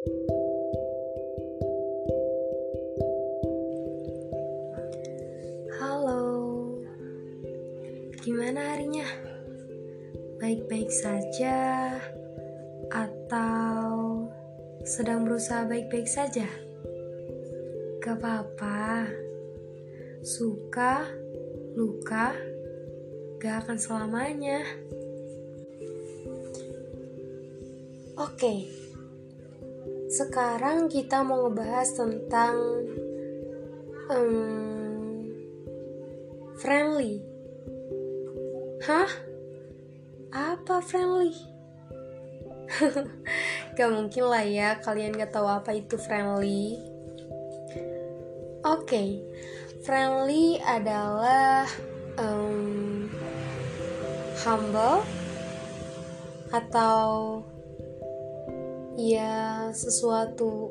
Halo, gimana harinya? Baik-baik saja, atau sedang berusaha baik-baik saja? Gak apa-apa, suka, luka, gak akan selamanya. Oke, sekarang kita mau ngebahas tentang um, friendly. Hah? Apa friendly? gak mungkin lah ya kalian gak tahu apa itu friendly. Oke, okay. friendly adalah um, humble atau ya sesuatu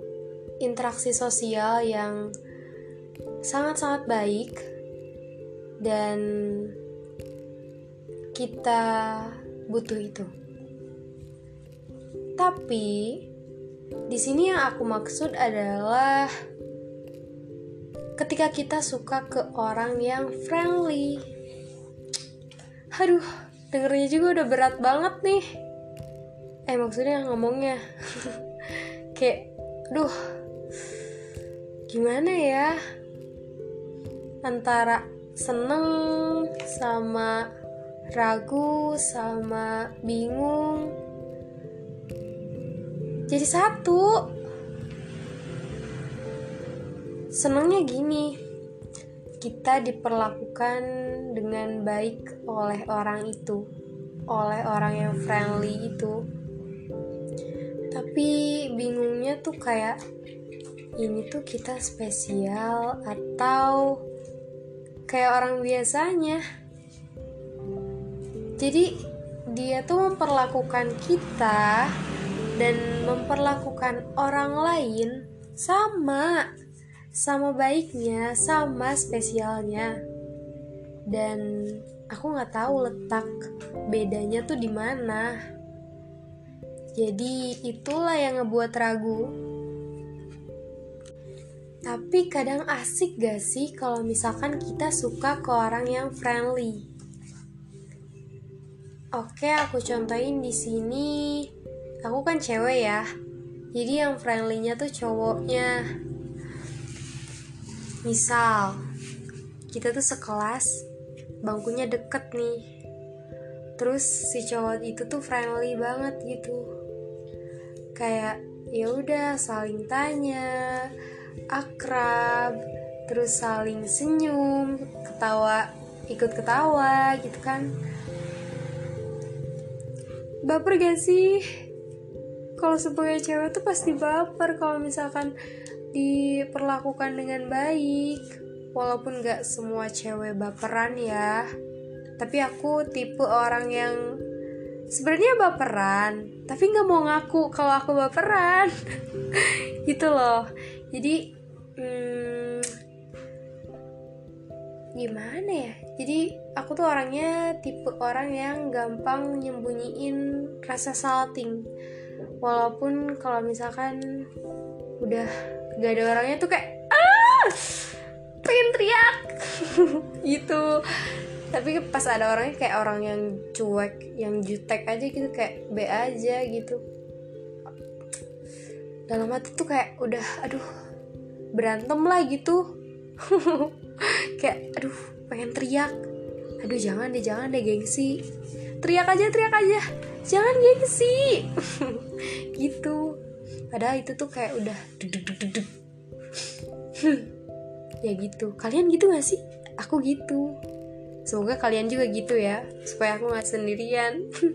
interaksi sosial yang sangat-sangat baik dan kita butuh itu. Tapi di sini yang aku maksud adalah ketika kita suka ke orang yang friendly. Aduh, dengernya juga udah berat banget nih. Eh maksudnya ngomongnya. Kayak, duh, gimana ya? Antara seneng sama ragu sama bingung. Jadi satu. Senengnya gini kita diperlakukan dengan baik oleh orang itu oleh orang yang friendly itu tapi bingungnya tuh kayak ini tuh kita spesial atau kayak orang biasanya. Jadi dia tuh memperlakukan kita dan memperlakukan orang lain sama sama baiknya, sama spesialnya. Dan aku nggak tahu letak bedanya tuh di mana. Jadi itulah yang ngebuat ragu tapi kadang asik gak sih kalau misalkan kita suka ke orang yang friendly? Oke, aku contohin di sini. Aku kan cewek ya. Jadi yang friendly-nya tuh cowoknya. Misal, kita tuh sekelas, bangkunya deket nih. Terus si cowok itu tuh friendly banget gitu. Kayak ya udah saling tanya, akrab terus saling senyum ketawa ikut ketawa gitu kan. Baper gak sih? Kalau sebagai cewek tuh pasti baper kalau misalkan diperlakukan dengan baik. Walaupun gak semua cewek baperan ya. Tapi aku tipe orang yang sebenarnya baperan tapi nggak mau ngaku kalau aku baperan. Gitu loh. Jadi hmm, gimana ya? Jadi aku tuh orangnya tipe orang yang gampang nyembunyiin rasa salting. Walaupun kalau misalkan udah gak ada orangnya tuh kayak ah pengen teriak. Gitu tapi pas ada orangnya kayak orang yang cuek yang jutek aja gitu kayak B aja gitu. Dalam hati tuh kayak udah aduh berantem lah gitu. Kayak aduh pengen teriak. Aduh jangan deh jangan deh gengsi. Teriak aja teriak aja. Jangan gengsi. Gitu. Padahal itu tuh kayak udah ya gitu. Kalian gitu gak sih? Aku gitu semoga kalian juga gitu ya supaya aku gak sendirian.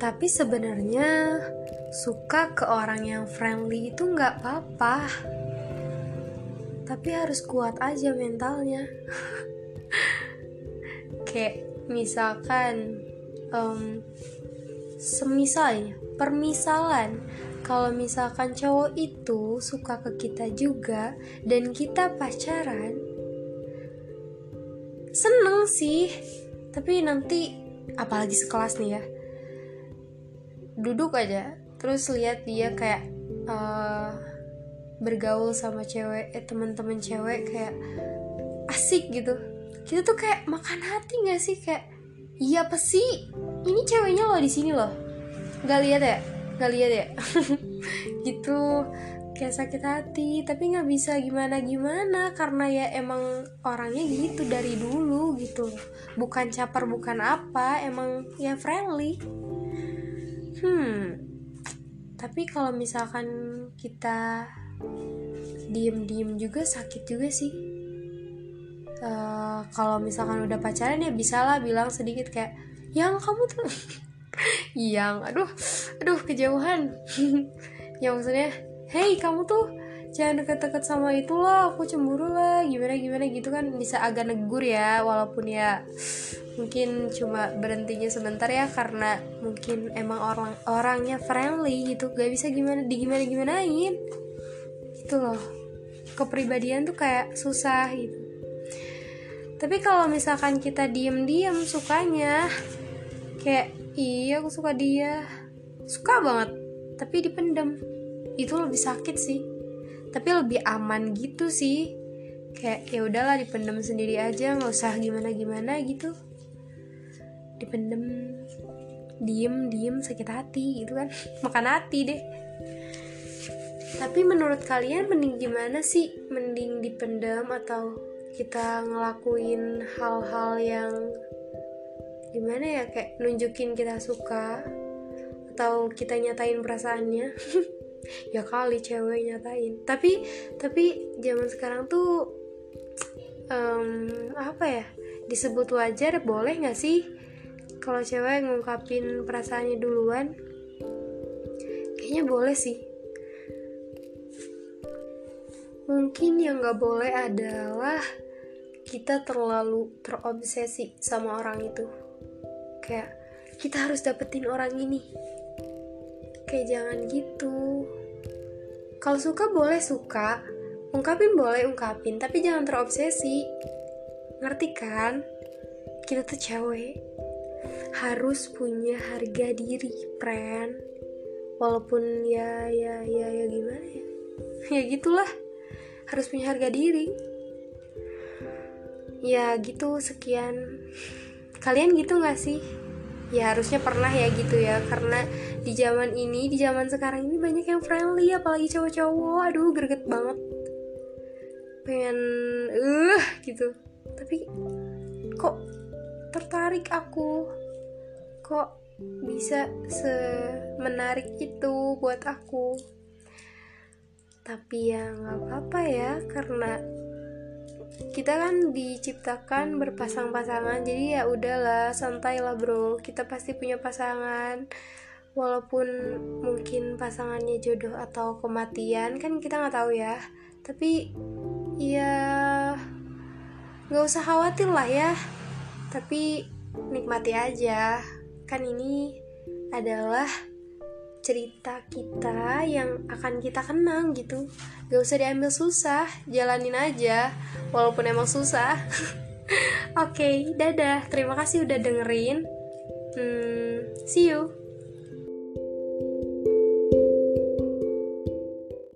Tapi sebenarnya suka ke orang yang friendly itu nggak apa-apa. Tapi harus kuat aja mentalnya. Kayak misalkan um, semisalnya permisalan. Kalau misalkan cowok itu suka ke kita juga dan kita pacaran sih. Tapi nanti apalagi sekelas nih ya duduk aja. Terus lihat dia kayak uh, bergaul sama cewek eh teman-teman cewek kayak asik gitu. Kita tuh kayak makan hati nggak sih? Kayak iya apa sih? Ini ceweknya loh di sini loh. Nggak lihat ya? Nggak lihat ya? Gitu kayak sakit hati tapi nggak bisa gimana gimana karena ya emang orangnya gitu dari dulu gitu. Bukan caper bukan apa emang ya friendly. Hmm tapi kalau misalkan kita diem-diem juga sakit juga sih. Uh, kalau misalkan udah pacaran ya bisa lah bilang sedikit kayak yang kamu tuh? Yang aduh aduh kejauhan. Ya maksudnya hey kamu tuh jangan deket-deket sama itulah aku cemburu lah. Gimana gimana gitu kan bisa agak negur ya walaupun ya mungkin cuma berhentinya sebentar ya karena mungkin emang orang orangnya friendly gitu. Gak bisa gimana di gimana gimanain. Itu loh. Kepribadian tuh kayak susah gitu. Tapi kalau misalkan kita diem-diem sukanya kayak iya aku suka dia. Suka banget tapi dipendam itu lebih sakit sih. Tapi lebih aman gitu sih. Kayak ya udahlah dipendam sendiri aja nggak usah gimana gimana gitu. Dipendem diem diem sakit hati gitu kan. Makan hati deh. Tapi menurut kalian mending gimana sih? Mending dipendam atau kita ngelakuin hal-hal yang gimana ya? Kayak nunjukin kita suka atau kita nyatain perasaannya ya kali cewek nyatain. Tapi tapi zaman sekarang tuh um, apa ya disebut wajar boleh nggak sih kalau cewek ngungkapin perasaannya duluan? Kayaknya boleh sih. Mungkin yang nggak boleh adalah kita terlalu terobsesi sama orang itu. Kayak kita harus dapetin orang ini kayak jangan gitu. Kalau suka boleh suka ungkapin boleh ungkapin tapi jangan terobsesi. Ngerti kan? Kita tuh cewek. Harus punya harga diri friend. Walaupun ya ya ya ya gimana ya? Ya gitulah. Harus punya harga diri. Ya gitu sekian. Kalian gitu gak sih ya harusnya pernah ya gitu ya. Karena di zaman ini di zaman sekarang ini banyak yang friendly apalagi cowok-cowok. Aduh greget banget. Pengen uh gitu. Tapi kok tertarik aku? Kok bisa semenarik itu buat aku? Tapi ya nggak apa-apa ya karena kita kan diciptakan berpasang-pasangan jadi ya udahlah santai lah bro. Kita pasti punya pasangan. Walaupun mungkin pasangannya jodoh atau kematian kan kita nggak tahu ya. Tapi ya nggak usah khawatir lah ya. Tapi nikmati aja. Kan ini adalah cerita kita yang akan kita kenang gitu. Gak usah diambil susah jalanin aja walaupun emang susah. Oke okay, dadah. Terima kasih udah dengerin. Hmm, see you